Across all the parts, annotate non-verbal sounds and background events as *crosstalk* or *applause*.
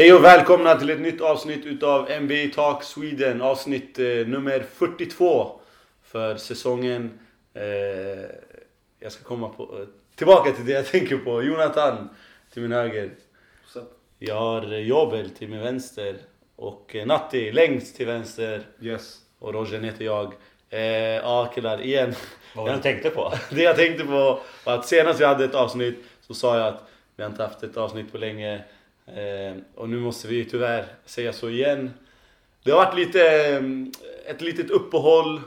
Hej och välkomna till ett nytt avsnitt utav NBA Talk Sweden. Avsnitt eh, nummer 42 för säsongen. Eh, jag ska komma på, eh, tillbaka till det jag tänker på. Jonathan till min höger. Jag har eh, Jobel till min vänster. Och eh, Natti längst till vänster. Yes. Och Roger heter jag. Eh, ja killar, igen. Vad var det du tänkte på? *laughs* Det jag tänkte på var att senast vi hade ett avsnitt så sa jag att vi har inte haft ett avsnitt på länge. Eh, och nu måste vi tyvärr säga så igen. Det har varit lite, eh, ett litet uppehåll.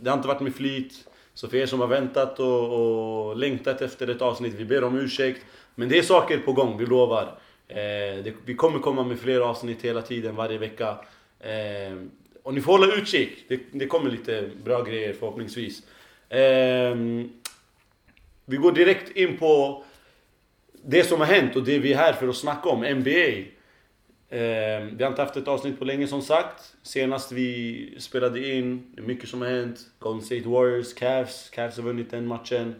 Det har inte varit med flit. Så för er som har väntat och, och längtat efter ett avsnitt, vi ber om ursäkt. Men det är saker på gång, vi lovar. Eh, det, vi kommer komma med fler avsnitt hela tiden, varje vecka. Eh, och ni får hålla utkik. Det, det kommer lite bra grejer förhoppningsvis. Eh, vi går direkt in på det som har hänt och det vi är här för att snacka om, NBA. Eh, vi har inte haft ett avsnitt på länge som sagt. Senast vi spelade in, det är mycket som har hänt. Golden State Warriors, Cavs. Cavs har vunnit den matchen.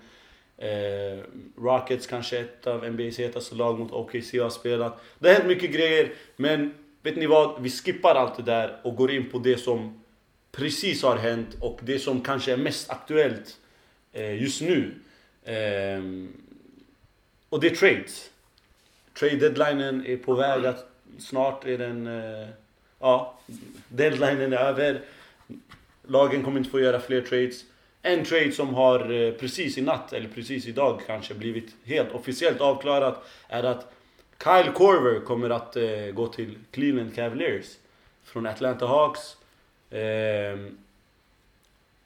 Eh, Rockets kanske ett av NBA's hetaste lag mot OKC har spelat. Det har hänt mycket grejer, men vet ni vad? Vi skippar allt det där och går in på det som precis har hänt och det som kanske är mest aktuellt eh, just nu. Ehm, och det är trades. Trade deadlinen är på väg att snart är den... Eh, ja, deadlinen är över. Lagen kommer inte få göra fler trades. En trade som har eh, precis i natt, eller precis idag kanske, blivit helt officiellt avklarat är att Kyle Korver kommer att eh, gå till Cleveland Cavaliers från Atlanta Hawks.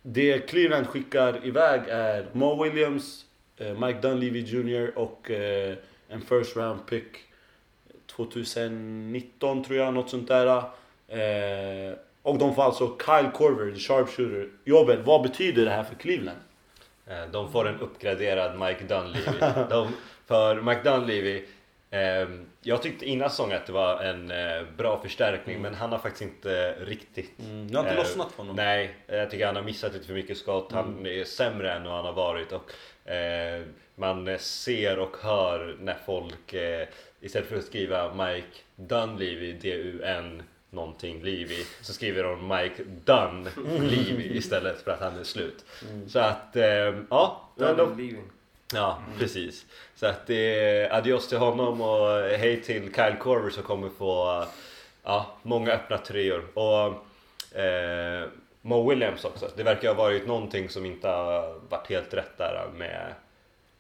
Det Cleveland skickar iväg är Mo Williams, Mike Dunleavy Jr och eh, en first round pick 2019 tror jag, något sånt där. Eh, och de får alltså Kyle Korver, the sharpshooter. Jobel, vad betyder det här för Cleveland? Eh, De får en uppgraderad Mike Dunleavy. *laughs* De, för Mike Dunleavy, eh, jag tyckte innan säsongen att det var en eh, bra förstärkning men han har faktiskt inte riktigt... Mm, det har inte eh, lossnat för honom. Nej, jag tycker han har missat lite för mycket skott. Han är sämre än vad han har varit. Och, eh, man ser och hör när folk eh, istället för att skriva Mike Dunleavy, D-U-N någonting Levy så skriver de Mike Dunn Levy istället för att han är slut. Så att eh, ja, de. Ja, precis. Så att det är adios till honom och hej till Kyle Korver som kommer få ja, många öppna treor. Och eh, Mo Williams också. Det verkar ha varit någonting som inte har varit helt rätt där med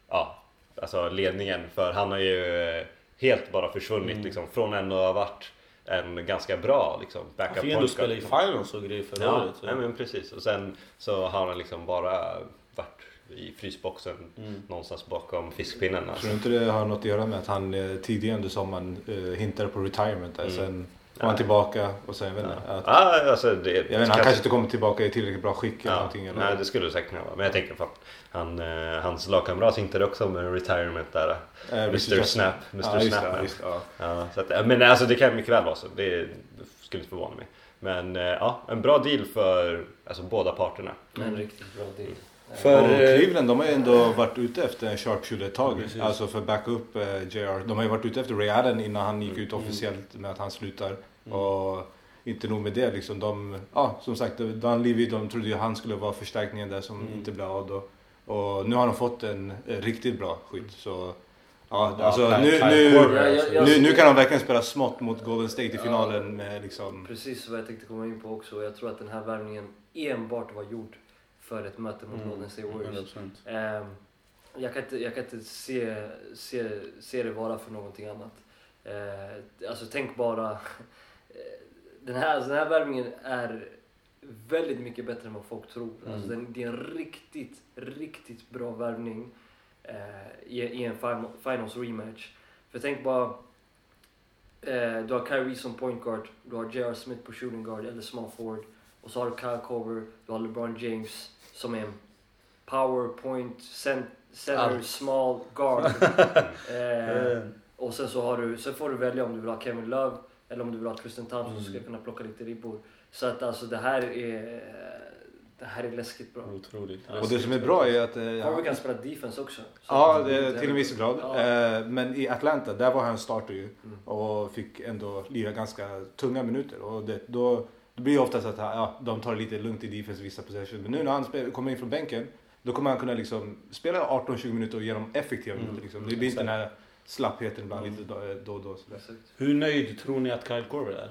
ja, alltså ledningen. För han har ju helt bara försvunnit liksom, från en och har varit en ganska bra liksom, Han backup fick ändå point spela i finals och grejer förra Ja, året. nej, men precis. Och sen så har han liksom bara varit i frysboxen Mm. någonstans bakom fiskpinnen. Tror Alltså. du inte det har något att göra med att han eh, tidigare under sommaren eh, hintade på retirement där. Mm. Sen var han tillbaka och sen, jag vet inte, att, Ja, alltså det, jag vet inte, han kanske inte kommer tillbaka i tillräckligt bra skick eller ja, någonting. Eller? Nej, det skulle det säkert kunna vara. Men jag tänker fan, han, eh, hans lagkamrat hintade också med retirement där. Eh, Mr Richard- Snap. Mr Ja, just Snap. det, just ja. Ja, så att, ja, men alltså det kan mycket väl vara så. Det, det skulle inte förvåna mig. Men eh, ja, en bra deal för alltså, båda parterna. En riktigt bra deal. För, och eh, Cleveland de har ju ändå varit ute efter en sharpshooter ett tag. Precis. Alltså för backup eh, JR. De har ju varit ute efter Ray Allen innan han gick ut officiellt med att han slutar. Och inte nog med det liksom. De, ja som sagt, Dunleavy de trodde ju han skulle vara förstärkningen där som inte blev av då. Och nu har de fått en, eh, riktigt bra skydd. Så ja, Ja, alltså nu, nu, nu, nu kan de verkligen spela smått mot Golden State i finalen med liksom... Precis vad jag tänkte komma in på också. Jag tror att den här värvningen enbart var gjord för ett möte mot Mm, Golden State Warriors. 100%. Ehm, jag kan inte, jag kan inte se, se, se det vara för någonting annat. Eh, alltså tänk bara... *laughs* eh, den, här, den här värvningen är väldigt mycket bättre än vad folk tror. Alltså Mm. den, det är en riktigt, riktigt bra värvning eh, i, i en final, finals rematch. För tänk bara... Eh, du har Kyrie som point guard, du har J.R. Smith på shooting guard eller small forward. Och så har du Kyle Korver, du har LeBron James som är en power point, cent, center, Allt. small guard. *laughs* eh, och sen så har du, sen får du välja om du vill ha Kevin Love eller om du vill ha Tristan Thompson som Mm. ska kunna plocka lite ribbor. Så att alltså det här är... det här är läskigt bra. Otroligt. Och det som är bra är att... eh, Harvey kan spela defense också. Så Ja, det, till en viss grad. Ja. Eh, Men i Atlanta, där var han starter ju. Mm. Och fick ändå lira ganska tunga minuter. Och det, då, det blir ju oftast att ja, de tar det lite lugnt i defense vissa possessions. Men nu när han spel, kommer in från bänken, då kommer han kunna liksom spela 18-20 minuter och ge dem effektiva Mm. minuter. Liksom. Det blir inte den här slappheten ibland Mm. lite då, då och då. Sådär. Hur nöjd tror ni att Kyle Korver är?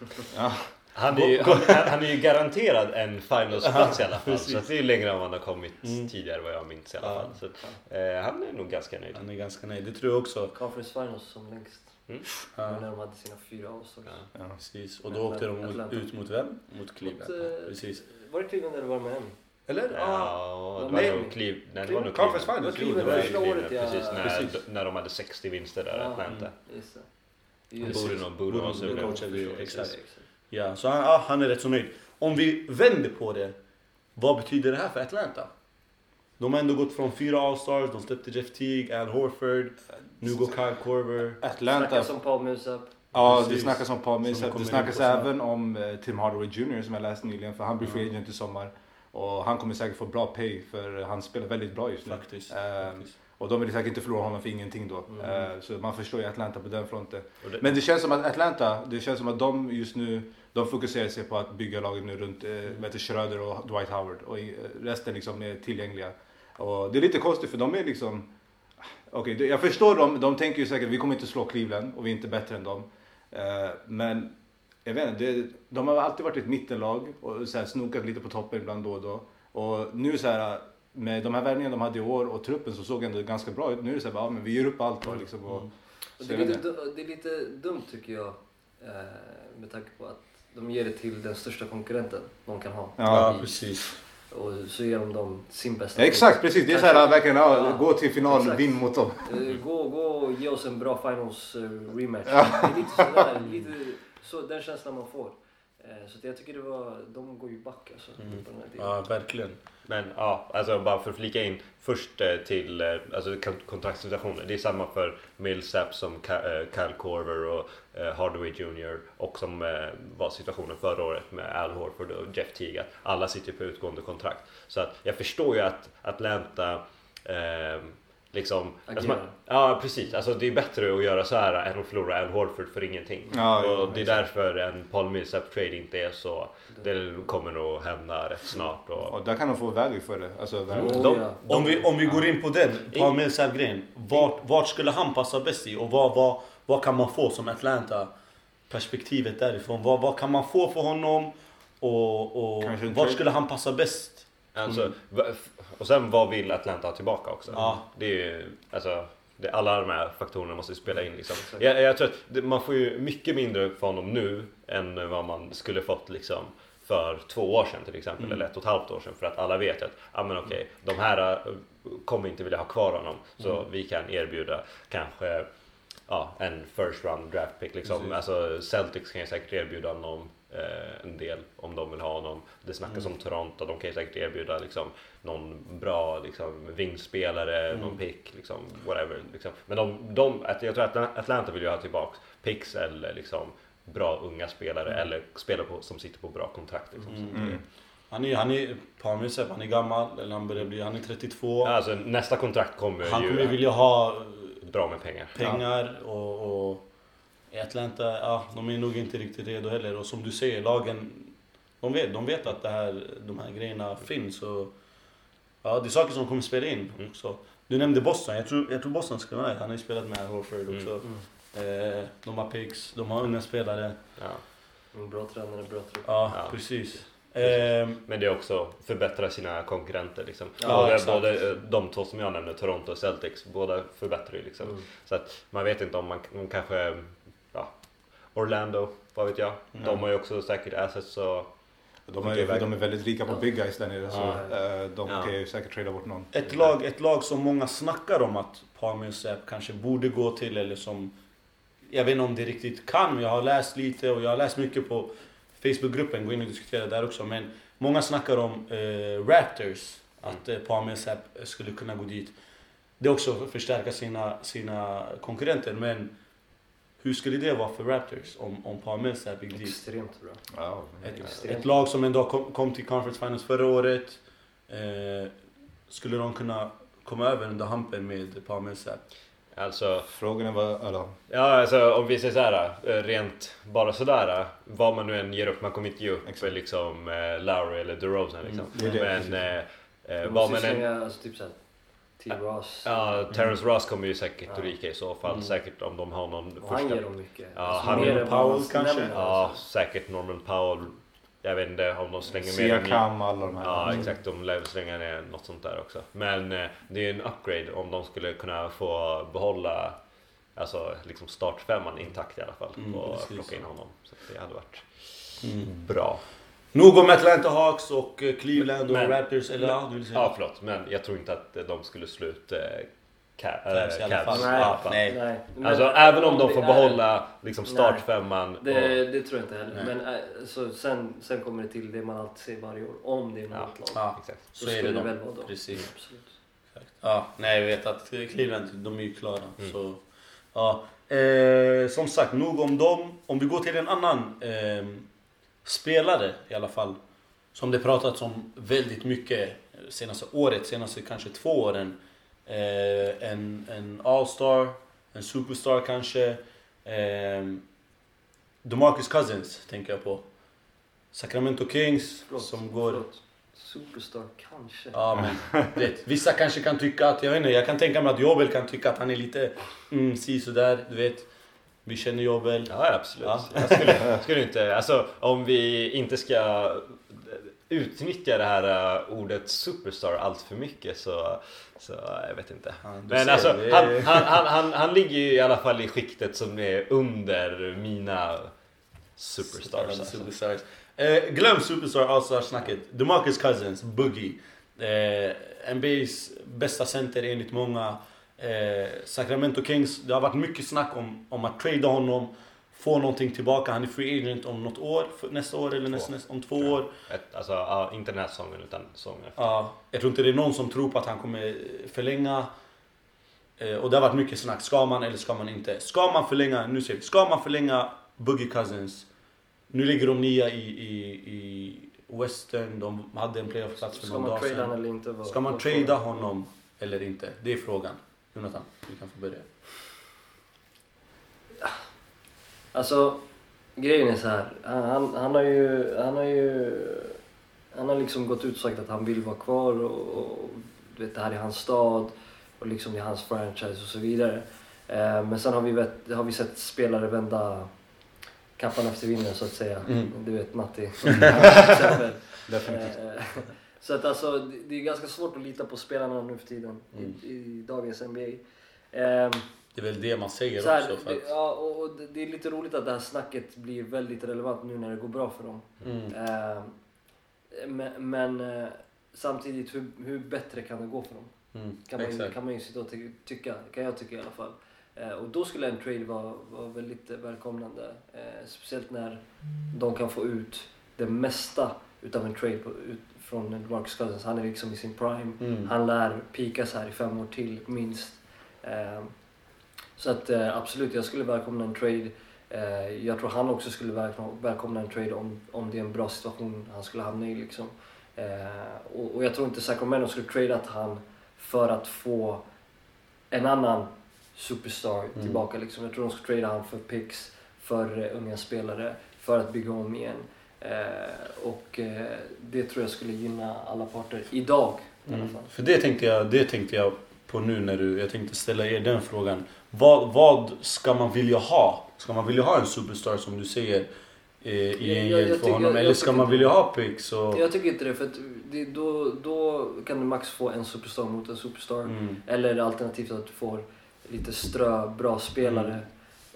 *laughs* Ja. Han är, ju, han, han är ju garanterad en finalsplats i alla fall. Så det är ju längre än vad han har kommit Mm. tidigare vad jag minns i alla fall. Så, eh, han är nog ganska nöjd. Han är ganska nöjd. Det tror jag också. Conference Finals som längst. Mm. Ja. När de hade sina fyra avstånd. Ja. Ja. Precis. Och då åkte de mot, Atlanta. ut mot vem? Mot Cleveland. Mot, eh, Precis. Var det Cleveland eller var det Miami? Eller? Ja, det var nej. nog Cleve, nej, det var nog Conference Cleveland. Finals. Det var jo, det var första det. året, ja. Precis, när, Precis. när de hade 60 vinster där, Ja. Atlanta. Just det. Han Just borde det. nog borde det, Precis. exakt. Ja, så han, ja, han är rätt så nöjd. Om vi vänder på det. Vad betyder det här för Atlanta? De har ändå gått från fyra All-Stars, de släppte Jeff Teague, Al Horford, nu går Kyle Korver. Atlanta. Snackas om Paul Millsap. Ja, det snackas om Paul Som Millsap. Det snackas även om eh, Tim Hardaway Jr som jag läste nyligen. För han blir free Mm. agent i sommar. Och han kommer säkert få bra pay för han spelar väldigt bra just nu. Faktiskt. Ehm, faktiskt. Och de vill säkert inte förlora honom för ingenting då. Mm. Eh, Så man förstår ju Atlanta på den fronten. Det- Men det känns som att Atlanta, det känns som att de just nu, de fokuserar sig på att bygga laget nu runt eh, Mm. Schröder och Dwight Howard. Och eh, resten liksom är tillgängliga. Och det är lite konstigt för de är liksom, okej det- jag förstår dem, de tänker ju säkert vi kommer inte slå Cleveland och vi är inte bättre än dem. Eh, Men jag vet inte, det, de har alltid varit ett mittenlag och så här, snokat lite på toppen ibland då och då. Och nu så här med de här värvningarna de hade i år och truppen så såg ändå ganska bra ut. Nu är det så här, bara, ja, men vi ger upp allt då liksom. Och, Mm. Och det, är lite, det är lite dumt tycker jag. Eh, med tanke på att de ger det till den största konkurrenten de kan ha. Ja, I- precis. Och så ger de dem sin bästa. Ja, exakt, precis. Det är så här, verkligen, ja, gå till final, Exakt. vinn mot dem. Eh, Gå, gå och ge oss en bra finals eh, rematch. Ja. Det är lite sådär, lite så, den känslan man får. Eh, så jag tycker det var, de går ju back alltså. Mm. Ja, verkligen. Men ja, alltså bara för att flika in först eh, till eh, alltså, kon- kontraktssituationen. Det är samma för Millsap som Kyle Korver och Hardaway Jr. och som var situationen förra året med Al Horford och Jeff Teague. Alla sitter på utgående kontrakt. Så att jag förstår ju att Atlanta eh, liksom... Alltså man, ja precis, alltså det är bättre att göra så här än att förlora Al Horford för ingenting. Ja, ja, och det är exakt. därför en Paul Millsap trade inte är så... Det kommer nog hända rätt snart. Och, Och där kan de få value för det. Alltså, value. Oh, de- ja. Om vi, om vi går in på den, Paul Millsap-grejen. Vart, vart skulle han passa bäst i? Och vad, vad, vad kan man få som Atlanta? Perspektivet därifrån. Vad, vad kan man få för honom? Och, och vart skulle han passa bäst? Alltså, f- och sen vad vill Atlanta ha tillbaka också? Ja. Det är ju, alltså, det, alla de här faktorerna måste ju spela in liksom. Jag, jag tror att man får ju mycket mindre för honom nu än vad man skulle fått liksom för två år sedan till exempel, Mm. eller ett och ett halvt år sedan. För att alla vet att, ja men okej, de här äh, kommer inte vilja ha kvar honom. Så Mm. vi kan erbjuda kanske ja, en first round draft pick liksom. Precis. Alltså Celtics kan ju säkert erbjuda honom en del om de vill ha honom. Det snackas Mm. om Toronto, de kan ju säkert erbjuda liksom, någon bra liksom, vingspelare, Mm. någon pick, liksom, whatever. Liksom. Men de, de, jag tror att Atlanta vill ju ha tillbaka picks eller liksom, bra unga spelare Mm. eller spelare på, som sitter på bra kontrakt. Liksom. Mm. Han är, han är, Millsap, han är gammal, eller han börjar bli, han är 32. Ja, Alltså, nästa kontrakt kommer han ju kommer ju vilja ha bra med pengar. pengar och, och i Atlanta, ja, de är nog inte riktigt redo heller. Och som du säger, lagen, de vet, de vet att det här, de här grejerna finns. Och, ja, det är saker som kommer spela in Mm. också. Du nämnde Boston, jag tror, jag tror Boston ska vara med. Han har ju spelat med Horford Mm. också. Mm. Eh, de har picks, de har unga spelare. Ja. Bra tränare, bra trupp. Ja, Ja. precis. Eh, Men det är också förbättra sina konkurrenter. Liksom. Ja, både, exakt. både eh, de två som jag nämnde, Toronto och Celtics, båda förbättrar ju liksom. Mm. Så att man vet inte om man de kanske, Orlando, vad vet jag. Mm. De har ju också säkert assets så De, är, de är väldigt rika på Ja. big guys där nere. Så, Ja. eh, de Ja. kan ju säkert trada bort någon. Ett lag, ett lag som många snackar om att Paul Millsap kanske borde gå till eller som jag vet inte om det riktigt kan, jag har läst lite och jag har läst mycket på Facebookgruppen, gå in och diskutera där också. Men många snackar om eh, Raptors, att eh, Paul Millsap skulle kunna gå dit. Det är också för att förstärka sina, sina konkurrenter, men Hur skulle det vara för Raptors om, om Paul Mills är Big D? Extremt bra. Ja, Ett, Extremt. ett lag som ändå kom, kom till Conference Finals förra året. Eh, skulle de kunna komma över under hampen med Paul Millsap? Alltså, Frågan är vad, eller, ja, alltså om vi säger såhär, eh, rent bara sådär. Vad man nu än ger upp, man kommer inte ge upp Exakt. liksom eh, Lowry eller DeRozan liksom. det är det, Men eh, eh, vad man än... alltså, typ såhär T. Ross. Ja, Terrence Ross kommer ju säkert att Ja. ryka i så fall. Mm. Säkert om de har någon Och han första... ger dem mycket. Ja, Alltså, han- vad Powell kanske? nämner, Ja, alltså. säkert Norman Powell. Jag vet inte om de slänger med dem i- Siakam, alla de här. Ja Mm. exakt, de lär slänga ner något sånt där också. Men eh, det är en upgrade om de skulle kunna få behålla alltså, liksom startfemman intakt i alla fall. Mm, och plocka in honom. Så det hade varit Mm. bra. Nog om Atlanta Hawks och eh, Cleveland och Men- Raptors. Eller ja, du vill säga? Ja förlåt, men jag tror inte att de skulle sluta eh, Ca- Cavs eh. Cavs. Nej. Nej. Nej. Men Alltså även om de det får är- behålla liksom startfemman. Det, och, det tror jag inte heller. Nej. Men äh, så sen, sen kommer det till det man alltid säger varje år. Om det är något Ja. lag. Ja, exakt. så så är det skulle det de. väl vara då. Precis. Absolut. Ja, nej jag vet att Cleveland, de är ju klara. Mm. Så, ja. eh, som sagt, nog om dem. Om vi går till en annan eh, spelare i alla fall. Som det pratats om väldigt mycket senaste året, senaste kanske två åren. Eh, en, en all-star, en superstar kanske. Eh, DeMarcus Cousins tänker jag på. Sacramento Kings Förlåt, som går... förlåt. Superstar kanske. Ja men vet, vissa kanske kan tycka att, jag vet inte, jag kan tänka mig att Jobel kan tycka att han är lite mm, si sådär, du vet. Vi känner Jobel. Ja absolut. Ja. Jag skulle, skulle inte, alltså om vi inte ska utnyttja det här uh, ordet superstar allt för mycket så, så jag vet inte. Ja, Men alltså han, han, han, han, han ligger ju i alla fall i skiktet som är under mina superstars. Alltså. Superstars. Eh, glöm Superstar All-Star snacket. DeMarcus Cousins, Boogie. Eh, NBA's bästa center enligt många. Eh, Sacramento Kings, det har varit mycket snack om, om att trada honom. Få någonting tillbaka. Han är free agent om något år, nästa år eller nästa, nästa, om två år. Ett, alltså, ja, inte den här säsongen utan säsongen efter. Ja, jag tror inte det är någon som tror på att han kommer förlänga. Eh, och det har varit mycket snack. Ska man eller ska man inte? Ska man förlänga, nu säger vi, ska man förlänga Boogie Cousins? Nu ligger de nia i, i, i Western, de hade en playoff-plats för Ska någon man dag trada sedan. han eller inte? Ska man trada honom eller inte? Det är frågan. Jonathan, du kan få börja. Alltså, grejen är så här. Han, han, har ju... Han har ju... Han har liksom gått ut och sagt att han vill vara kvar och, och du vet, det här är hans stad och liksom det är hans franchise och så vidare. Eh, men sen har vi, vet, har vi sett spelare vända kappan efter vinden så att säga. Mm. Du vet Matti. Definitivt. Så att alltså, det det är ganska svårt att lita på spelarna nu för tiden Mm. i, i dagens NBA. Ehm, Det är väl det man säger här, också. För det, att, ja, och det- det är lite roligt att det här snacket blir väldigt relevant nu när det går bra för dem. mm, Ehm, men men eh, samtidigt, hur, hur bättre kan det gå för dem? mm, Kan man, exakt. kan man ju sitta och ty- tycka, kan jag tycka i alla fall. Eh, och då skulle en trade vara, vara väldigt välkomnande. Eh, speciellt när de kan få ut det mesta utav en trade på, ut, från Marcus Cousins. Han är liksom i sin prime. Mm. Han lär pikas här i fem år till minst. Eh, så att eh, absolut, jag skulle välkomna en trade. Eh, jag tror han också skulle välkomna, välkomna en trade om, om det är en bra situation han skulle hamna i. Liksom. Eh, och, och jag tror inte Sacramento skulle tradeat han för att få en annan superstar Mm. tillbaka. Liksom. Jag tror de skulle trada han för picks, för eh, unga spelare, för att bygga om igen. Eh, och eh, det tror jag skulle gynna alla parter idag i alla Mm. fall. För det tänkte, jag, det tänkte jag på nu när du, jag tänkte ställa er den frågan. Vad, vad ska man vilja ha? Ska man vilja ha en superstar som du säger eh, i jag för honom? jag- Eller jag ska tycker man vilja ha picks? Och, Jag tycker inte det, för det, då, då kan du max få en superstar mot en superstar. mm, Eller alternativt att du får lite strö, bra spelare.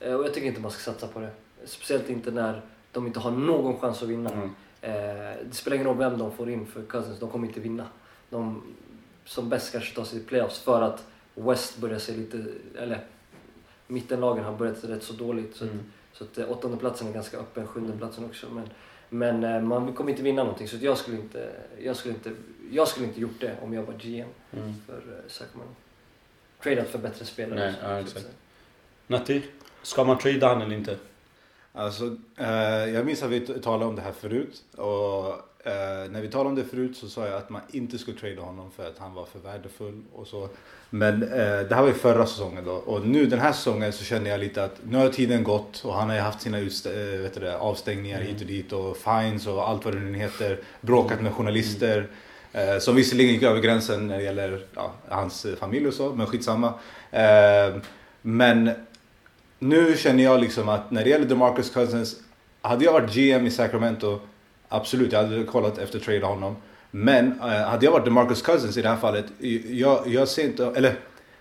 Mm. Eh, Och jag tycker inte man ska satsa på det. Speciellt inte när de inte har någon chans att vinna. mm, Eh, det spelar ingen roll vem de får in för Cousins, de kommer inte vinna. De som bäst kanske tar sig till playoffs för att West börjar se lite, eller mittenlagen har börjat rätt så dåligt. Så, mm. så att eh, åttonde platsen är ganska öppen, sjunde platsen också. Men, men eh, man kommer inte vinna någonting så att jag skulle inte, jag skulle inte, jag skulle inte gjort det om jag var GM Mm. för eh, Sacramento. Tradat för bättre spelare. Nej, så- ja, att exakt. Natti? Ska man trada han eller inte? Alltså, eh, jag minns att vi talade om det här förut. Och eh, när vi talade om det förut så sa jag att man inte skulle trada honom för att han var för värdefull och så. Men eh, det här var ju förra säsongen då. Och nu den här säsongen så känner jag lite att nu har tiden gått och han har ju haft sina eh, vet du det, avstängningar hit och dit och fines och allt vad det nu heter. Bråkat med journalister. Eh, som visserligen gick över gränsen när det gäller ja, hans familj och så, men skitsamma. Eh, men nu känner jag liksom att när det gäller DeMarcus Cousins, hade jag varit GM i Sacramento, absolut, jag hade kollat efter trade honom. Men eh, hade jag varit DeMarcus Cousins i det här fallet, jag, jag ser inte, eller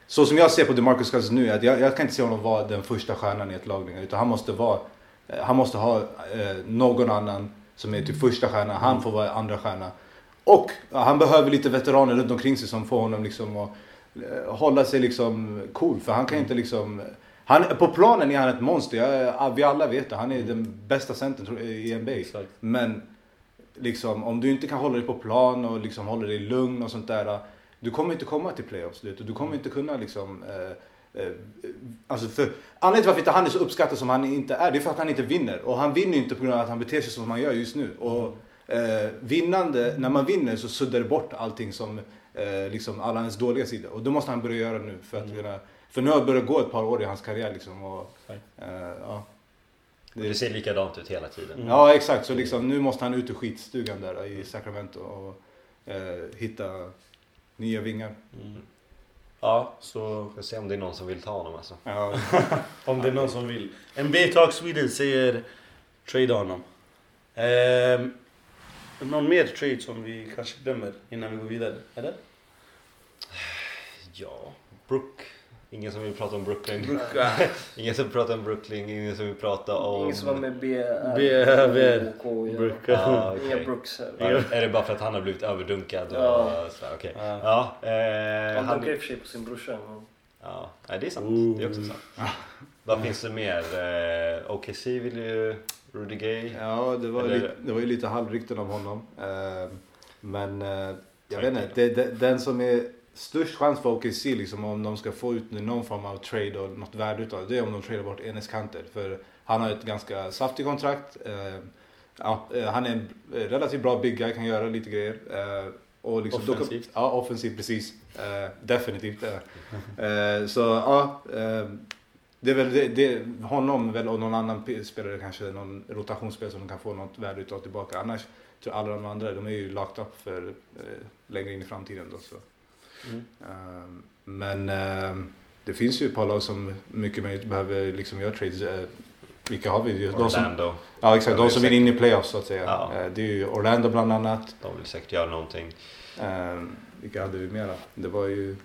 så som jag ser på DeMarcus Cousins nu, att jag, jag kan inte se honom vara den första stjärnan i ett lag längre, utan han måste vara, eh, han måste ha eh, någon annan som är typ första stjärna, han får vara andra stjärna. Och han behöver lite veteraner runt omkring sig som får honom liksom att hålla sig liksom cool. För han kan inte liksom... Han, på planen är han ett monster, jag, vi alla vet det. Han är den bästa centern i NBA. Exakt. Men liksom, om du inte kan hålla dig på plan och liksom hålla dig lugn och sånt där. Du kommer inte komma till playoffs. Du, du kommer inte kunna liksom... Eh, eh, alltså för, anledningen till varför inte han är så uppskattad som han inte är, det är för att han inte vinner. Och han vinner inte på grund av att han beter sig som han gör just nu. Och eh, vinnande, när man vinner så suddar det bort allting som eh, liksom alla ens dåliga sidor. Och det måste han börja göra nu. För, att kunna, för nu har det börjat gå ett par år i hans karriär liksom. Och, eh, ja. Och det ser likadant ut hela tiden. Mm. Ja exakt, så liksom, nu måste han ut ur skitstugan där i Sacramento och eh, hitta nya vingar. Mm. Ja, så Får se om det är någon som vill ta honom alltså. Ja, *laughs* om det är någon som vill. NBA Talk Sweden säger trade honom. Ehm, någon mer trade som vi kanske glömmer innan vi går vidare? Eller? Ja, Brook. Ingen som vill prata om Brooklyn. *laughs* Ingen som vill prata om Brooklyn, ingen som vill prata om... Ingen som var med B, B, ja. Brukar. Ja, Inga. Brooks här. Är det bara för att han har blivit överdunkad? Och Ja. så, okej. Ja. Ja, eh, Han han, dunkar i och för sig på sin brorsa. Men... ja, nej, det är sant. Ooh. Det är också sant. Vad finns det mer? Eh, OKC vill ju Rudy Gay. ja det, var Eller- lite, det var ju lite halvrykten om honom. Eh, men eh, jag Tack. vet inte, det, det, den som är störst chans för OKC liksom, om de ska få ut någon form av trade och något värde utav det, är om de tradar bort Enes Kanter. För han har ett ganska saftigt kontrakt. Eh, ja, eh, han är en relativt bra big guy, kan göra lite grejer. Eh, och liksom, då- Offensivt. ja, offensivt precis. Eh, definitivt. Eh. Eh, så ja, det är väl det, det, honom väl och någon annan spelare, kanske någon rotationsspelare som de kan få något värde utav tillbaka. Annars tror jag alla de andra, de är ju locked up för längre in i framtiden då. Så. Mm. Eh, men eh, det finns ju ett par lag som mycket möjligt behöver liksom göra trades. Eh, vilka har vi? ju? De som, Orlando. ja exakt, De de är som säkert- inne i playoffs så att säga. Ja. Eh, det är ju Orlando bland annat. De vill säkert göra någonting. Eh, vilka hade vi mera? Det var ju...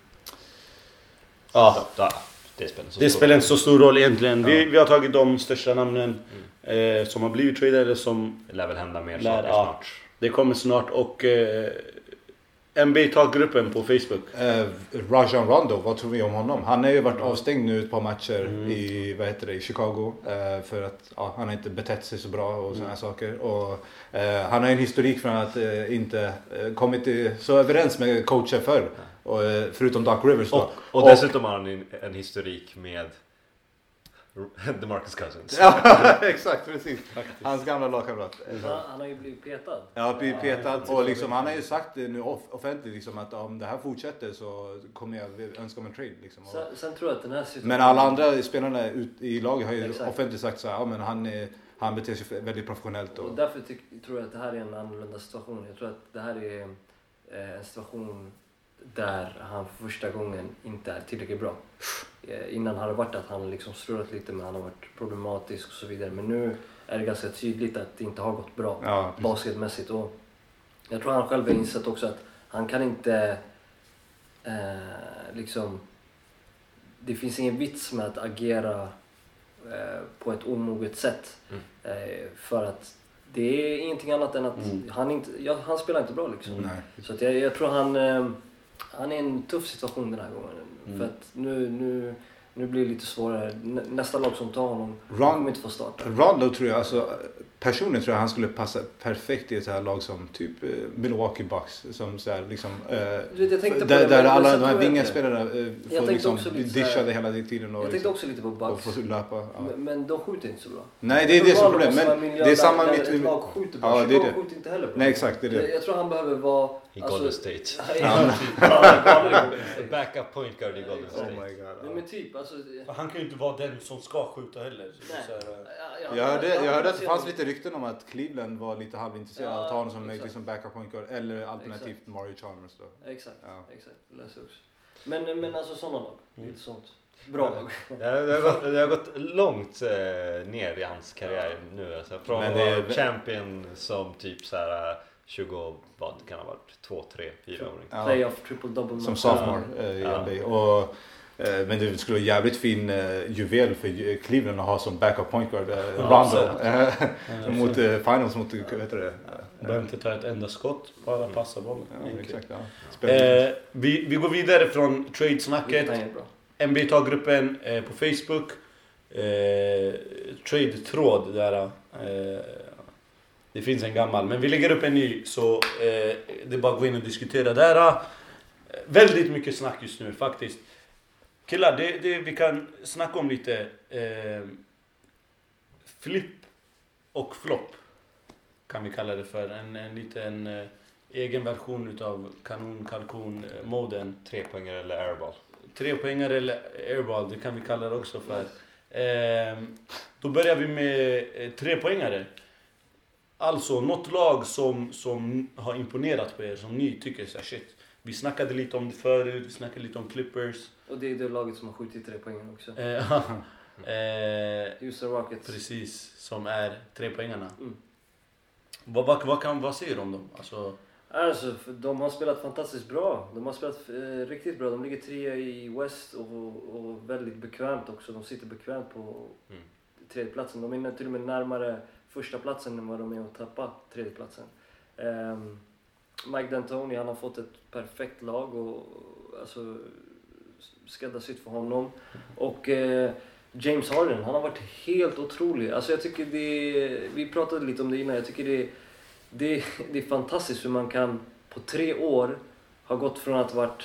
Ja, Ja, det spelar inte så det stor spelar roll. inte så stor roll egentligen. Vi, Ja. vi har tagit de största namnen eh, som har blivit tradade som Det lär väl hända mer Lär- saker ja. snart. det kommer snart. Och eh, NBA Talk-gruppen på Facebook. Eh, Rajon Rondo, vad tror vi om honom? Han har ju varit avstängd nu ett par matcher Mm. i, vad heter det, i Chicago. Eh, för att ja, han har inte betett sig så bra och sådana Mm. saker. Och, eh, han har ju en historik från att eh, inte eh, kommit i- så överens med coacher förr. Och, eh, förutom Doc Rivers då. Och, och dessutom har han en, en historik med *laughs* DeMarcus Cousins. Ja, *laughs* exakt precis. Hans gamla lagkamrat. Han, han har ju blivit petad. Ja, blivit petad. Och liksom, han har ju sagt det nu off- offentligt liksom, att om det här fortsätter så kommer jag önska mig en trade. Liksom. Sen, sen tror jag att den här situationen... Men alla andra spelarna ut i laget har ju Exakt. offentligt sagt så här, ja men han, är, han beter sig väldigt professionellt. Och Och, därför tror jag att det här är en annorlunda situation. Jag tror att det här är eh, en situation där han för första gången inte är tillräckligt bra. Eh, innan har det varit att han liksom strulat lite men han har varit problematisk och så vidare. Men nu är det ganska tydligt att det inte har gått bra ja, basketmässigt. Och jag tror han själv har insett också att han kan inte eh, liksom... Det finns ingen vits med att agera eh, på ett omoget sätt. Mm. Eh, för att det är ingenting annat än att Mm. han, inte, ja, han spelar inte bra liksom. nej. Så att jag, jag tror han, eh, han är i en tuff situation den här gången. Mm. För att nu, nu, nu blir det lite svårare. Nä, nästa lag som tar honom Ron- kommer inte få starta. Rondo tror jag, alltså personligen tror jag han skulle passa perfekt i ett här lag som typ eh, Milwaukee Bucks. Som så här, liksom, eh, vet, jag där, det, där alla de här jag vingaspelarna eh, får liksom dishade hela tiden. Och, Jag tänkte liksom, också lite på och Bucks. få löpa. Ja. Men, men de skjuter inte så bra. Nej, det är det som är problemet. Men det är samma mitt... Ett lag skjuter bra. Ja, det är det. skjuter inte heller bra. Nej, exakt. Det är Jag, det. jag tror han behöver vara... I alltså- *laughs* Golden State. Ja, ja, State. Backup point guard i Golden Oh State. my Nej, god. men typ, alltså... Han kan ju inte vara den som ska skjuta heller. Så Nej. så här, eh, Ja, ja, Jag hörde, ja, jag hörde att ja, det fanns lite rykten om att Cleveland var lite halvintresserade av att ta honom som Ja, möjligtvis som backup point guard eller alternativt Exakt. Mario Chalmers då. Exakt, Ja. exakt. Läser jag också. Men, men alltså sådana lag. Mm. Lite sånt. Bra lag. Det har, det, har gått, det har gått långt eh, ner i hans karriär nu. Alltså, från det champion som typ så här eh, 20, vad kan ha varit, 2, 3, 4 åring. Ja. Playoff, triple double. Som sophomore eh, i Ja. NBA. Och, eh, men det skulle vara jävligt fin eh, juvel för Cleveland att ha som backup point guard. Rondo. Ja, mot finals mot, vad heter det? Behöver inte ta ett enda skott, bara passa bollen. Ja, exakt. Ja. Eh, vi, vi går vidare från trade-snacket. NBA-gruppen eh, på Facebook. Eh, Trade-tråd där. Eh, det finns en gammal, men vi lägger upp en ny så eh, det är bara att gå in och diskutera där. Eh, väldigt mycket snack just nu faktiskt. Killar, det, det, vi kan snacka om lite eh, flipp och flopp. Kan vi kalla det för. En, en liten eh, egen version utav kanon kalkon eh, moden Trepoängare eller airball. Trepoängare eller airball, det kan vi kalla det också för. Ehm, då börjar vi med eh, trepoängare. Alltså något lag som, som har imponerat på er, som ni tycker så här, shit. Vi snackade lite om det förut, vi snackade lite om Clippers. Och det är det laget som har skjutit tre poäng också. Eh, *laughs* eh, Houston Rockets. precis, som är trepoängarna. Mm. Vad, vad, vad, kan, vad säger du om dem? Alltså, Alltså, de har spelat fantastiskt bra. De har spelat eh, riktigt bra. De ligger trea i West och, och väldigt bekvämt också. De sitter bekvämt på Mm. tredjeplatsen. De är till och med närmare första platsen än vad de är att tappa tredjeplatsen. Um, Mike D'Antoni, han har fått ett perfekt lag och alltså skräddarsytt för honom. Och eh, James Harden, han har varit helt otrolig. Alltså jag tycker det, vi pratade lite om det innan, jag tycker det, det, det är fantastiskt hur man kan på tre år ha gått från att varit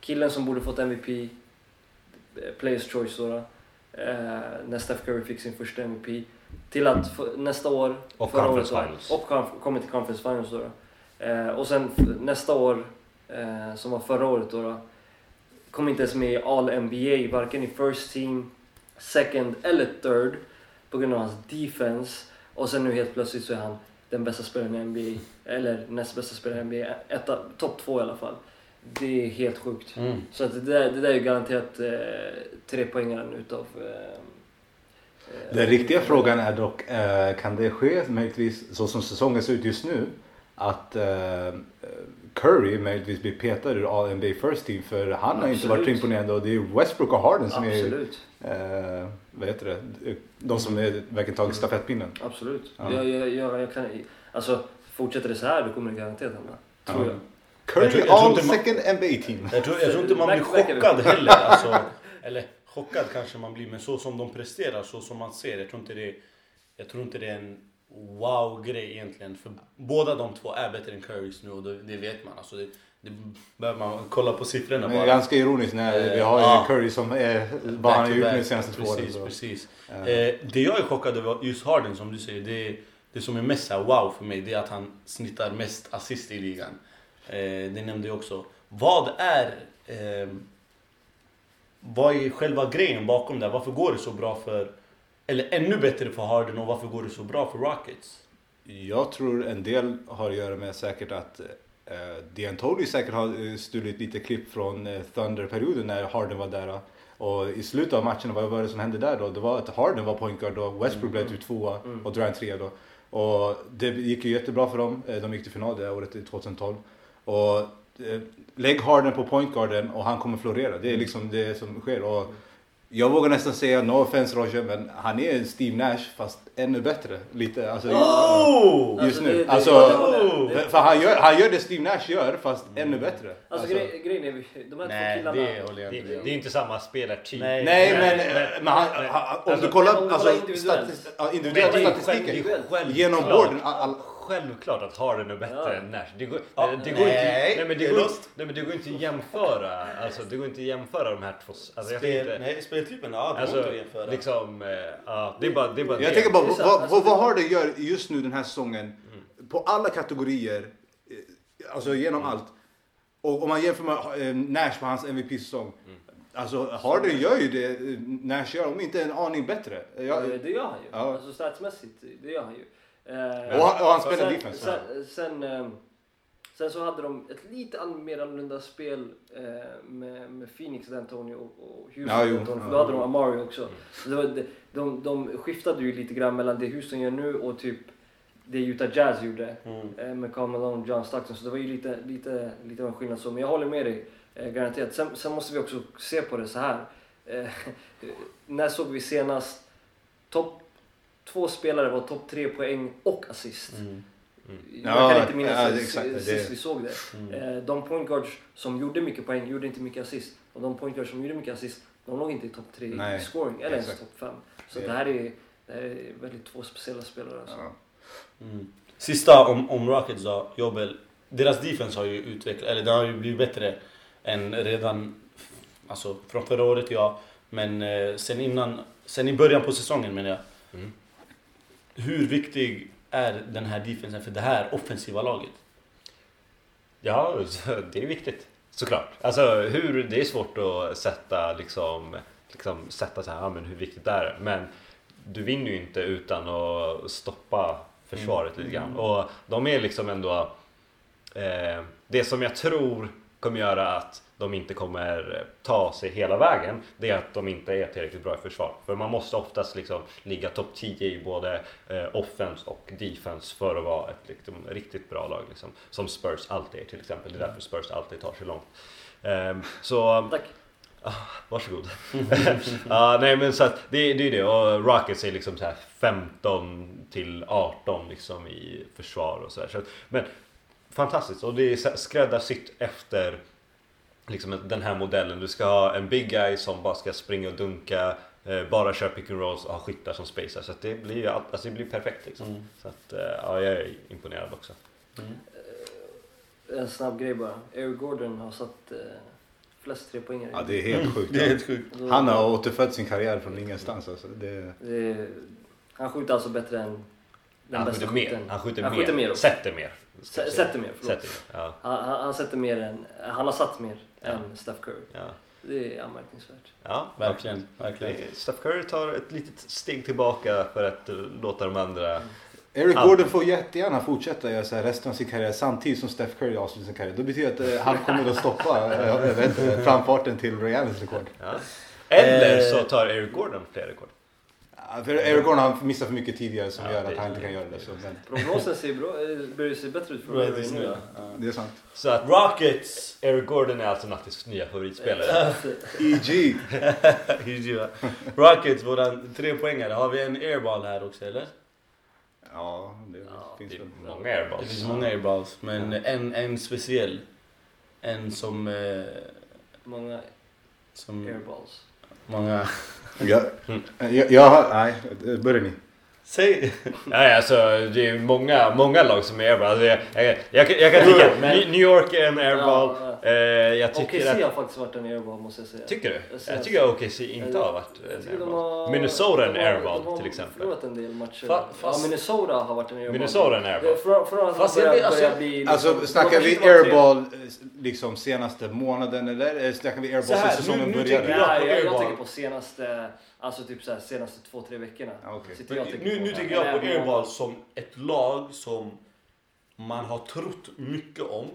killen som borde fått MVP, eh, Players Choice då, då eh, när Steph Curry fick sin första MVP, till att för, nästa år, Och förra året Finals. och kommit till Conference Finals då. då. Eh, och sen nästa år, eh, som var förra året då, då kom inte ens med i All NBA, varken i First Team, Second eller Third på grund av hans defense. Och sen nu helt plötsligt så är han den bästa spelaren i NBA, eller näst bästa spelaren i NBA, etta, topp två i alla fall. Det är helt sjukt. mm. Så att det, där, det där är ju garanterat eh, trepoängaren utav... Eh, eh, Den riktiga frågan är dock, eh, kan det ske möjligtvis så som säsongen ser ut just nu? Att eh, Curry möjligtvis blir petad ur All NBA First Team för han har inte varit Absolut. imponerande och det är Westbrook och Harden som är Absolut, eh, vad heter det? De som är, verkligen tagit stafettpinnen. absolut. Ja. Jag, jag, jag, jag kan, alltså, fortsätter det så här då kommer det garanterat hända. Tror Ja. jag. Curry Jag tror- jag tror all inte man- second NBA team. Jag tror, jag tror inte man blir chockad heller. Alltså, *laughs* eller chockad kanske man blir, men så som de presterar, så som man ser. Jag tror inte det, jag tror inte det är en wow-grej egentligen. För båda de två är bättre än Currys nu och det, det vet man. Alltså, det, det behöver man kolla på siffrorna Men det är bara. ganska ironiskt när vi har Ja. Curry som är vad han har gjort de senaste två åren. Precis, så. precis. Eh, Eh, det jag är chockad över, just Harden som du säger, det, det som är mest wow för mig, det är att han snittar mest assist i ligan. Eh, det nämnde jag också. Vad är eh, vad är själva grejen bakom det? Varför går det så bra för, eller ännu bättre för Harden och varför går det så bra för Rockets? Jag tror en del har att göra med säkert att eh, D'Antoni säkert har eh, stulit lite klipp från eh, Thunder-perioden när Harden var där. Och i slutet av matchen, vad var det som hände där då? Det var att Harden var point guard och Westbrook blev typ tvåa Mm. och Durant trea då. Och det gick ju jättebra för dem. Eh, De gick till final det året, i 2012. Och eh, lägg Harden på point guarden och han kommer florera. Det är liksom det som sker. Och Jag vågar nästan säga, no offense Roger, men han är en Steve Nash fast ännu bättre. Lite, alltså, Oh! just Alltså, nu. alltså, för, han, gör, han gör det Steve Nash gör fast ännu bättre. Alltså, grej, grejen är, de här Nej, två killarna... det jag Det, inte det är inte samma spelartyp. Nej. Nej, men, men- men han, han, om alltså, du kollar om du alltså, kollar individuellt. statis, ja, Men individuella det är ju statistiken. Genom all, all, Självklart att Harden är bättre Ja. än Nash. Det går, Ja, det går nej, inte, nej, men det det går, nej, men det går inte att jämföra. Alltså, det går inte att jämföra de här två. Alltså, jag Spel, inte, nej, speltypen, ja det går inte alltså, att jämföra. liksom, eh, ja, det är bara, det är bara Jag det. tänker bara, sant, vad, alltså, vad, vad det- Harden gör just nu den här säsongen, på alla kategorier, eh, alltså genom allt. Och om man jämför med eh, Nash på hans MVP-säsong. Alltså Harden gör ju det Nash gör, om inte en aning bättre. Jag, Det gör han ju. Ja. Alltså statsmässigt, det gör han ju. Eh, och, han, och han spelar sen, defense. Sen, sen, eh, sen så hade de ett lite mer annorlunda spel eh, med, med Phoenix, D'Antonio och och Houston. Ja, jo. D'Antonio, för Ja. då hade de Amari också. Så det var, de, de, de skiftade ju lite grann mellan det Houston gör nu och typ det Utah Jazz gjorde Mm. eh, med Karl Malone och John Stockton. Så det var ju lite, lite, lite av en skillnad så. Men jag håller med dig, eh, garanterat. Sen, sen måste vi också se på det så här. Eh, *laughs* när såg vi senast topp två spelare var topp tre poäng och assist? Mm. Jag Ja, kan inte minnas ja, exakt, sist det- vi såg det. Mm. Eh, de point guards som gjorde mycket poäng gjorde inte mycket assist. Och de point guards som gjorde mycket assist, de låg inte i topp tre i Nej, scoring eller ens exakt. topp fem. Så Det- det här är, det här är väldigt två speciella spelare. Alltså. Ja. Mm. Sista om, om Rockets då, Jobbel. Deras defense har ju utvecklats, eller den har ju blivit bättre än redan, alltså från förra året ja. Men eh, sen innan, sen i början på säsongen menar jag. Mm. Hur viktig är den här defensen för det här offensiva laget? Ja, *laughs* det är viktigt. Såklart. Alltså hur, det är svårt att sätta liksom, liksom sätta så här, ja, men hur viktigt är det? Men du vinner ju inte utan att stoppa försvaret lite grann. Och de är liksom ändå, eh, det som jag tror kommer göra att de inte kommer ta sig hela vägen, det är att de inte är tillräckligt bra i försvar. För man måste oftast liksom ligga topp 10 i både eh, offense och defense för att vara ett liksom, riktigt bra lag. Liksom. Som Spurs alltid är till exempel. Det är därför Spurs alltid tar sig långt. Ehm, så Tack. Varsågod. ja, *laughs* nej men så att det, det är det och Rockets är liksom så här 15 till 18 liksom i försvar och så här. Så, att- men fantastiskt och det är skräddarsytt efter liksom den här modellen. Du ska ha en big guy som bara ska springa och dunka, eh, bara köra pick and rolls och ha skyttar som spacear. Så att det blir ju alltså det blir perfekt liksom. Mm. Så att eh, ja, jag är imponerad också. En snabb grej bara. Eric Gordon har satt eh, flest tre poängare. ja, det är helt sjukt. *laughs* Det är helt sjukt. Han har återfött sin karriär från ingenstans. Alltså. Det, Det är- han skjuter alltså bättre än den Han bästa skjuter mer. skytten. Han skjuter Han mer. skjuter mer. Sätter mer. S-. Sätter mer, förlåt. Sätter. Ja, Han, han, han sätter mer än, han har satt mer Ja. än Steph Curry. ja. Det är anmärkningsvärt. ja Verkligen, verkligen. Steph Curry tar ett litet steg tillbaka för att eh, låta de andra... Eric Allt. Gordon får jättegärna fortsätta göra så här resten av sin karriär samtidigt som Steph Curry avslutar sin karriär. Det betyder att eh, han kommer att stoppa eh, jag vet framfarten till Ray Allens rekord. Ja. Eller så tar Eric Gordon fler rekord. Ja, För Eric Gordon har missat för mycket tidigare som Ja, gör det- att han inte kan göra det. Så, men, Prognosen ser bra, eh, börjar se bättre ut för det är nu. ja. det är sant. Så att Rockets! Eric Gordon är alltså Nattis nya favoritspelare. *laughs* EG! Rockets, våran trepoängare. Har vi en airball här också eller? Ja, det Ja, finns Det väl. många Det airballs. finns många airballs, men en, en speciell. En som... Eh, Många som airballs många... Jag, jag, jag har, nej, börja ni. Säg! Nej, alltså det är många, många lag som är airball. Alltså, jag, jag, jag, kan- jag kan tycka Men- New York är en airball. Ja, Eh, jag OKC tycker att... har faktiskt varit en airball måste jag säga. Tycker du? Jag Jag tycker att OKC inte har varit en airball. har- Minnesota är en airball, de har till exempel. förlorat en del matcher. Fa- fast- ja, Minnesota har varit en airball. Minnesota är en airball. Från, från Fast börja, jag vet- alltså- börja bli... Alltså liksom- snackar de vi airball eh, liksom senaste månaden eller eh, snackar vi airball sen säsongen nu- nu började? jag- Nej, på jag, jag airball. tänker på senaste, alltså typ så här, senaste två, tre veckorna. Sitter jag Nu, nu tänker jag på airball som ett lag som man har trott mycket om.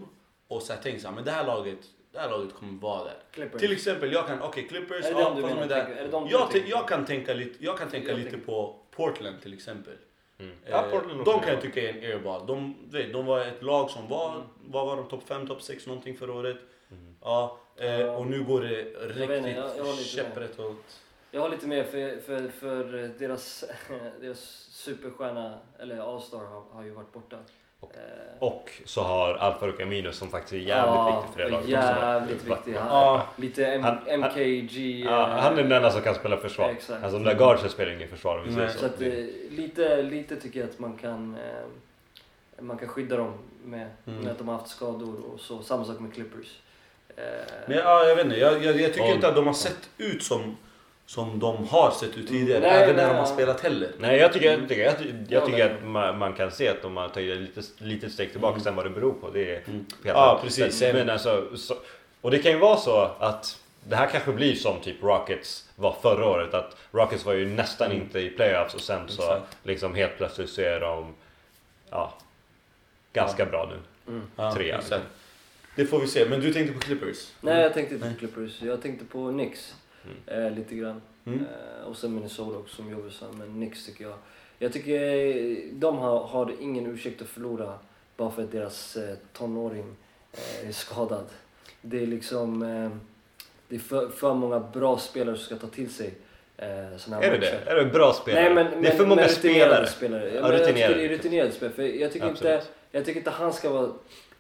Och så här tänkt så här, men det här laget, det här laget kommer vara där. Clippers. Till exempel, jag kan, okej Clippers, Är det ja, de fast menar? de är Är det där. de Jag, tänker jag kan tänka lite, jag kan tänka Jag lite tänker- på Portland till exempel. Mm. Eh, Ja, Portland också de kan jag tycka är en airball. De, vet, de var ett lag som var, Mm. vad var de, topp 5, topp 6 någonting förra året. Mm. Ja, eh, och nu går det riktigt käpprätt åt... Jag har lite mer för, för, för deras, *laughs* deras superstjärna, eller All-star, har, har ju varit borta. Och- Eh, Och så har Alfa Amino som faktiskt är jävligt ja, viktig för det laget Jävligt viktig. Han, Ja. Lite M- Han- han- MKG. Ja, eh, han är den enda som kan spela försvar. Exakt. Alltså de där guardsen spelar ingen försvar om vi säger så. Så att, Det- eh, lite, lite tycker jag att man kan, man kan skydda dem med, Mm. med att de har haft skador och så. Samma sak med Clippers. Men ja, jag vet inte. Jag, jag, jag tycker Ja. inte att de har sett ut som, som de har sett ut tidigare. Nej, även när nej, de har ja. spelat heller. Nej jag tycker, jag tycker, jag, tycker- jag Ja, tycker att man, man kan se att de har tagit ett litet, litet steg tillbaka Mm. sen vad det beror på. Det är Mm. Ja, precis. Men, men alltså, så, och det kan ju vara så att det här kanske blir som typ Rockets var förra året. Att Rockets var ju nästan Mm. inte i playoffs och sen så Exakt. liksom helt plötsligt så är de ja, ganska bra nu. mm. Ja, Trea, liksom. Det får vi se. Men du tänkte på Clippers? Nej, jag tänkte inte på Clippers. Jag tänkte på Knicks. Mm. Eh, lite grann. Mm. Eh, och sen Minnesota också som Jovi sa. Men Knicks tycker jag. Jag tycker eh, de har, har ingen ursäkt att förlora bara för att deras eh, tonåring eh, är skadad. Det är liksom... Eh, det är för, för många bra spelare som ska ta till sig såna här Är det matcher. det? Är det bra spelare? Nej, men, det är för men- många men rutinerade spelare. spelare. Ja, men jag tycker rutinerade. det är rutinerade spelare. För jag, tycker inte, jag tycker inte han ska vara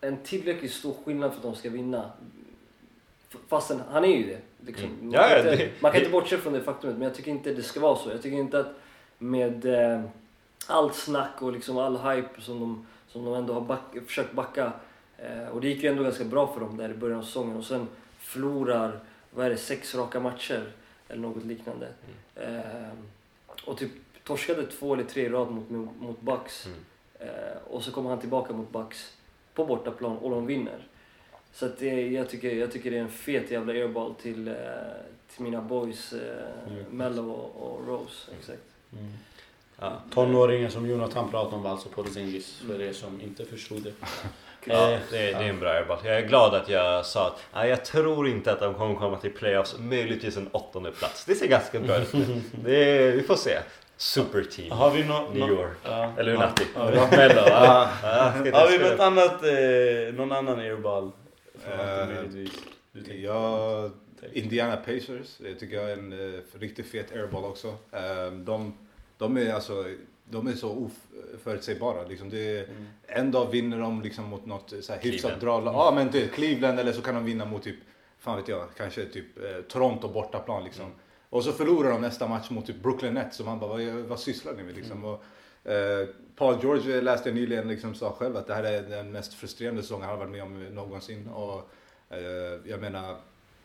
en tillräckligt stor skillnad för att de ska vinna. Fastän han är ju det. Liksom. Mm. Man, Ja, kan inte, det- man kan det- inte bortse från det faktumet, men jag tycker inte det ska vara så. Jag tycker inte att med eh, allt snack och liksom all hype som de, som de ändå har back, försökt backa. Eh, och det gick ju ändå ganska bra för dem där i början av säsongen och sen förlorar, vad är det, sex raka matcher eller något liknande. Mm. Eh, och typ torskade två eller tre i rad mot, mot Bucks. Mm. Eh, och så kommer han tillbaka mot Bucks på bortaplan och de vinner. Så att det, jag, tycker, jag tycker det är en fet jävla airball till, eh, till mina boys eh, Mm. Mello och, och Rose. Exakt. Mm. Ja. Tonåringen som Jonathan pratade om var alltså Porzingis, för er som inte förstod det. *laughs* Ja, det, är- det är en bra airball. Jag är glad att jag sa att nej, jag tror inte att de kommer komma till playoffs, möjligtvis en åttonde plats. Det ser ganska bra ut. *laughs* Det är, vi får se. Superteam. Har vi nå- New nå- York. Ja. Eller hur Ja. Natti? Ja. Har vi något annat, eh, någon annan airball? Tänkte Ja? Indiana Pacers, det tycker jag är en uh, riktigt fet airball också. Eh, de, de är alltså de är så oförutsägbara. Liksom det är, Mm. en dag vinner de liksom mot något så här hyfsat bra lag. Ja men det, Cleveland eller så kan de vinna mot typ, fan vet jag, kanske typ eh, Toronto bortaplan liksom. Mm. Och så förlorar de nästa match mot typ Brooklyn Nets och man bara, vad, vad sysslar ni med liksom? Mm. Och, eh, Paul George läste jag nyligen liksom sa själv att det här är den mest frustrerande säsongen han har varit med om någonsin. Och eh, jag menar,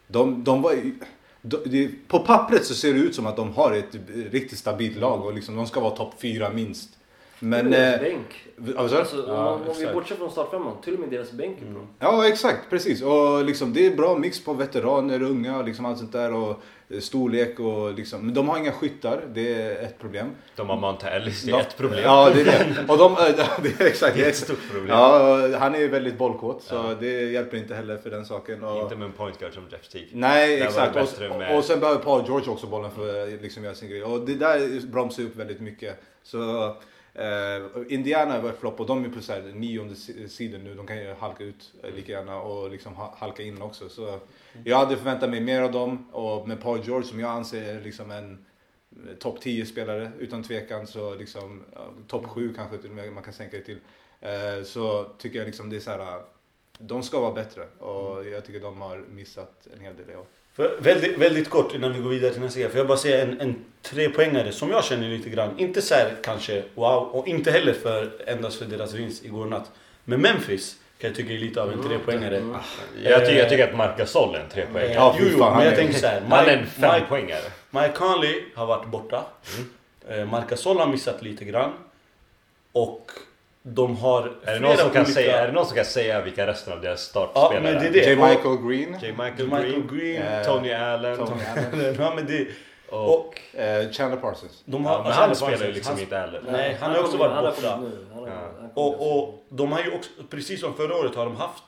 de, de var ju- de, på pappret så ser det ut som att de har ett riktigt stabilt lag och liksom, de ska vara topp fyra minst. Men... Eh, deras bänk. Alltså, om, Ja, man, om vi bortser från startfemman, till och med deras bänk är bra. Mm. Ja exakt, precis. Och liksom, det är bra mix på veteraner, unga och liksom allt sånt där. Och eh, storlek och liksom. Men de har inga skyttar, det är ett problem. De har Monta Ellis, det är Ja, ett problem. Ja, det är det. Och de, eh, *laughs* det är exakt. Det är ett stort problem. ja, han är ju väldigt bollkåt så Ja. det hjälper inte heller för den saken. Och, Inte med en point guard som Jeff Teague. Nej, exakt. Och, med- och sen behöver Paul George också bollen för att liksom göra sin grej. Och det där bromsar upp väldigt mycket. Så eh, Indiana var ett flopp och de är på så här nionde si- sidan nu. De kan ju halka ut eh, lika gärna och liksom ha, halka in också. Så jag hade förväntat mig mer av dem. Och med Paul George som jag anser är liksom en eh, topp 10 spelare utan tvekan. Så liksom ja, topp 7 kanske till och med man kan sänka det till. Eh, så tycker jag liksom det är så här. De ska vara bättre och jag tycker de har missat en hel del i år. För väldigt, väldigt kort innan vi går vidare till nästa grej. Får jag bara säga en, en trepoängare som jag känner lite grann. Inte så här kanske wow och inte heller för endast för deras vinst igår natt. Men Memphis kan jag tycka är lite av en trepoängare. Mm. Jag tycker, jag tycker att Marc Gasol är en trepoängare. Ja, jo, jo, men jag tänker så här. Han är en Mike, Mike, fempoängare. Mike Conley har varit borta. Mm. Eh, Marc Gasol har missat lite grann. Och de har Är det, någon som kan olika- säga, är det någon som kan säga vilka resten av deras Ja, startspelare men det är det. J. Michael Green. J. Michael, Michael Green, Green, eh, Tony Allen Tony *laughs* Allen. ja, men det, och... och Eh, Chandler Parsons. de har, Ja, men Chandler han spelar ju liksom han- inte heller. Nej, han har också varit han borta. Han Ja. han Och, och de har ju också, precis som förra året har de haft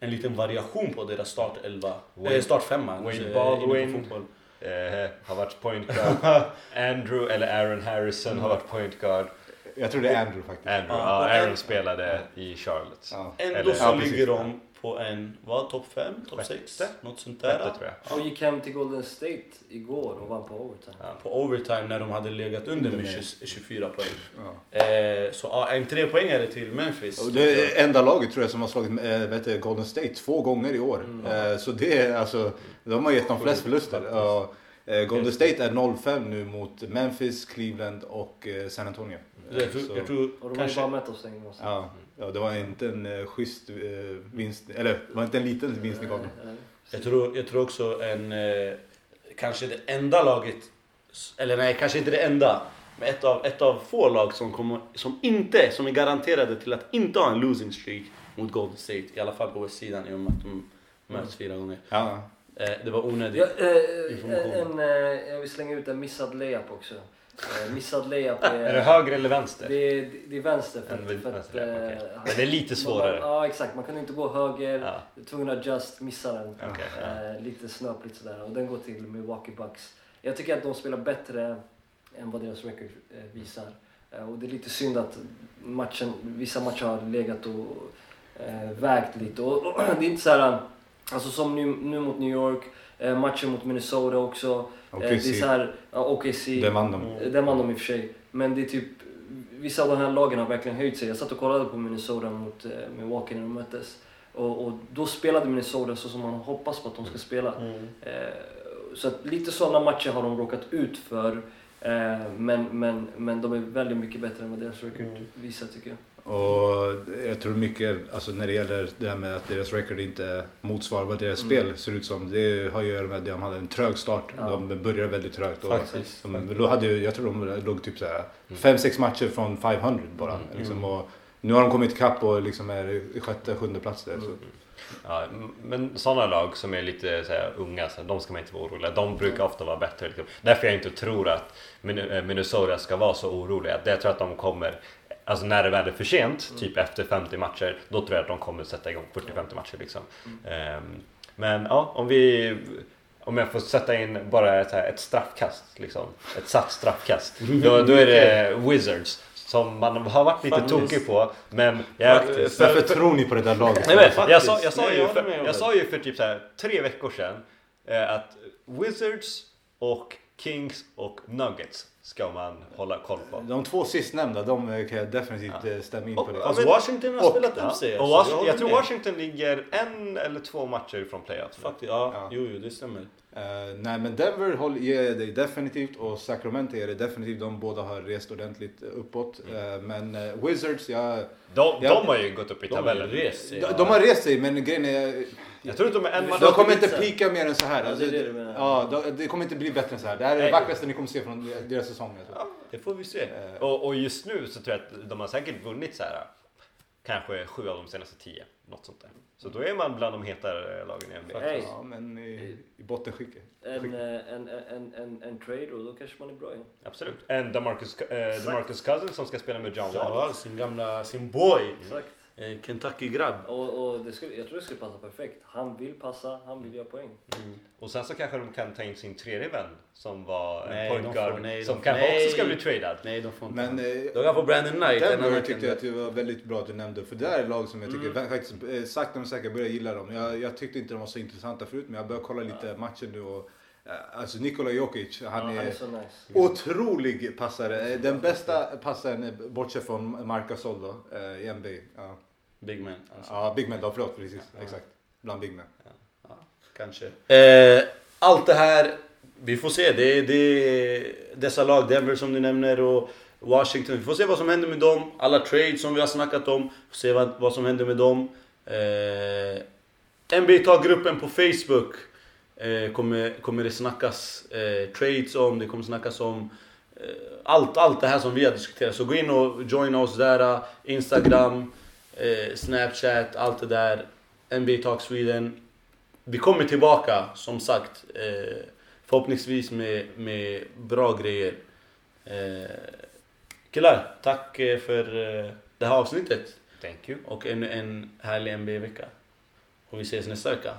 en liten variation på deras startelva. Wayne- Eh, startfemma. Wayne eh, Baldwin. Eh, har varit point guard. *laughs* Andrew eller Aaron Harrison har varit point guard. Jag tror det är Andrew faktiskt. Andrew, Ja, ja, Aaron spelade i Charlotte. Ja. Ändå Eller- så ligger de på en, vad, topp 5, topp 6? Sjätte. Något sånt Sjätte där. tror jag. Och gick hem till Golden State igår och vann på overtime. Ja. På overtime när de hade legat under med Mm. 20, 24 poäng. Ja. Eh, så ja, en trepoängare till Memphis. Och det är enda laget tror jag som har slagit eh, vet du, Golden State två gånger i år. Mm. Eh, så det är alltså, de har gett de flest förluster. Eh, Golden State är 0-5 nu mot Memphis, Cleveland och eh, San Antonio. Jag tror, Så- jag tror Och de har ju kanske... bara mött oss en gång. Ja, ja, det var inte en eh, schysst eh, vinst, eller det var inte en liten vinst ni gav dem. Jag tror, jag tror också en... Eh, kanske det enda laget... Eller nej, kanske inte det enda. Men ett av, ett av få lag som, kommer, som inte, som är garanterade till att inte ha en losing streak mot Golden State. I alla fall på västsidan i och med att de möts fyra gånger. Ja, Eh, det var onödigt. Ja, eh, Information. en, eh, jag vill slänga ut en missad layup också. Eh, missad layup är... Är det höger eller vänster? Det är, det är vänster. För, att- för att, vänster, eh, okej. han- Men det är lite svårare. Ja, exakt. Man kan inte gå höger. Ja. Tvungen att just missa den. Okej, ja. Eh, lite snöpligt sådär. Och den går till Milwaukee Bucks. Jag tycker att de spelar bättre än vad deras record visar. Och det är lite synd att matchen, vissa matcher har legat och eh, vägt lite. Och, och *clears throat* det är inte så här, alltså som nu, nu mot New York, eh, matchen mot Minnesota också. Eh, det är så här, ja, OKC. det vann de. Eh, Den vann de i och för sig. Men det är typ, vissa av de här lagen har verkligen höjt sig. Jag satt och kollade på Minnesota mot eh, Milwaukee när de möttes. Och, och då spelade Minnesota så som man hoppas på att de ska spela. Mm. Eh, så att lite sådana matcher har de råkat ut för. Eh, men, men, men de är väldigt mycket bättre än vad deras record Mm. visar tycker jag. Och jag tror mycket, alltså när det gäller det här med att deras record inte motsvarar vad deras Mm. spel ser ut som. Det har ju att göra med att de hade en trög start. Ja. De började väldigt trögt. Och Faktiskt. de, då hade, jag tror de låg typ såhär Mm. 5-6 matcher från 500 bara. Mm. Liksom, och nu har de kommit ikapp och liksom är i sjätte, sjunde plats där. Så. Mm. Ja, men sådana lag som är lite så här, unga, så de ska man inte vara oroliga. De brukar ofta vara bättre. Liksom. Därför jag inte tror att eh, Minnesota ska vara så oroliga. Jag tror att de kommer, alltså när det väl är för sent, typ efter 50 matcher, då tror jag att de kommer sätta igång 40-50 matcher. Liksom. Ehm, men ja, om vi om jag får sätta in bara ett, här, ett straffkast, liksom. ett satt straffkast. Då, då är det *laughs* Wizards som man har varit lite Faktiskt. tokig på. Men jag, Faktiskt. Varför tror ni på det där laget? Nej, men, jag, sa, jag, sa Nej, ju för, jag sa ju för typ så här, tre veckor sedan eh, att Wizards och Kings och Nuggets ska man hålla koll på. De två sistnämnda, de kan jag definitivt Ja. eh, stämma in Och- på det. Alltså Washington har och- spelat Ja. upp sig. Och. Washington, jag tror. Washington ligger en eller två matcher från playoffs. Faktiskt, ja. Ja. Jo, jo, det stämmer. Eh, nej men Denver ger jag dig definitivt och Sacramento är det definitivt. De båda har rest ordentligt uppåt. Eh, men eh, Wizards, ja, De, Ja. de har ju gått upp i De har tabellen. rest sig. de, de har rest sig men grejen är... Jag tror inte de är en match. De kommer inte pika mer än så här. Ja, Alltså, det det ja, de- det kommer inte bli bättre än så här. Det här är det vackraste ni kommer se från deras säsong. Alltså. Det får vi se. Eh, Och, och just nu så tror jag att de har säkert vunnit så här kanske sju av de senaste tio. Något sånt där. Så då är man bland de hetare lagen i NBA. Hey. Ja, men i, i bottenskicket. En, eh, en, en, en, en trade och då kanske man är bra igen. Absolut. En DeMarcus, eh, DeMarcus Cousins som ska spela med John Wall. Ja, sin gamla, sin boy. Exakt. Eh, Kentucky-grabb. Och, och det skulle, jag tror det skulle passa perfekt. Han vill passa, han vill göra poäng. Och sen så kanske de kan ta in sin tredje vän som var en Nej, point de guard får- nej, de som får- kanske nej. också ska bli tradad. Nej, de får inte. Men eh, de kan få Brandon Knight. en Denver tyckte jag att det var väldigt bra att du nämnde. För det där är ett lag som jag tycker Mm. faktiskt eh, sakta men säkert börjar gilla dem. Jag, jag tyckte inte de var så intressanta förut men jag börjar kolla lite matcher nu och Alltså Nikola Jokic, han Ja, han är är så nice. otrolig passare. Eh, Den bästa passaren bortsett från Marc Gasol då, i NBA. Ja, Big man. Alltså. ja Big Man då, förlåt precis. Ja. Exakt. Bland Big Man. Kanske. Eh, allt det här, vi får se. Det är det, dessa lag, Denver som du nämner och Washington. Vi får se vad som händer med dem. Alla trades som vi har snackat om. Vi får se vad, vad som händer med dem. Eh, NBA tar-gruppen på Facebook. Eh, kommer, kommer det snackas eh, trades om, det kommer snackas om eh, allt, allt det här som vi har diskuterat. Så gå in och joina oss där. eh, Instagram, eh, Snapchat, allt det där. NBA Talk Sweden. Vi kommer tillbaka som sagt. Eh, förhoppningsvis med, med bra grejer. Eh, killar, tack eh, för eh, det här avsnittet. Thank you. Och en, en härlig NBA-vecka. Och vi ses nästa vecka.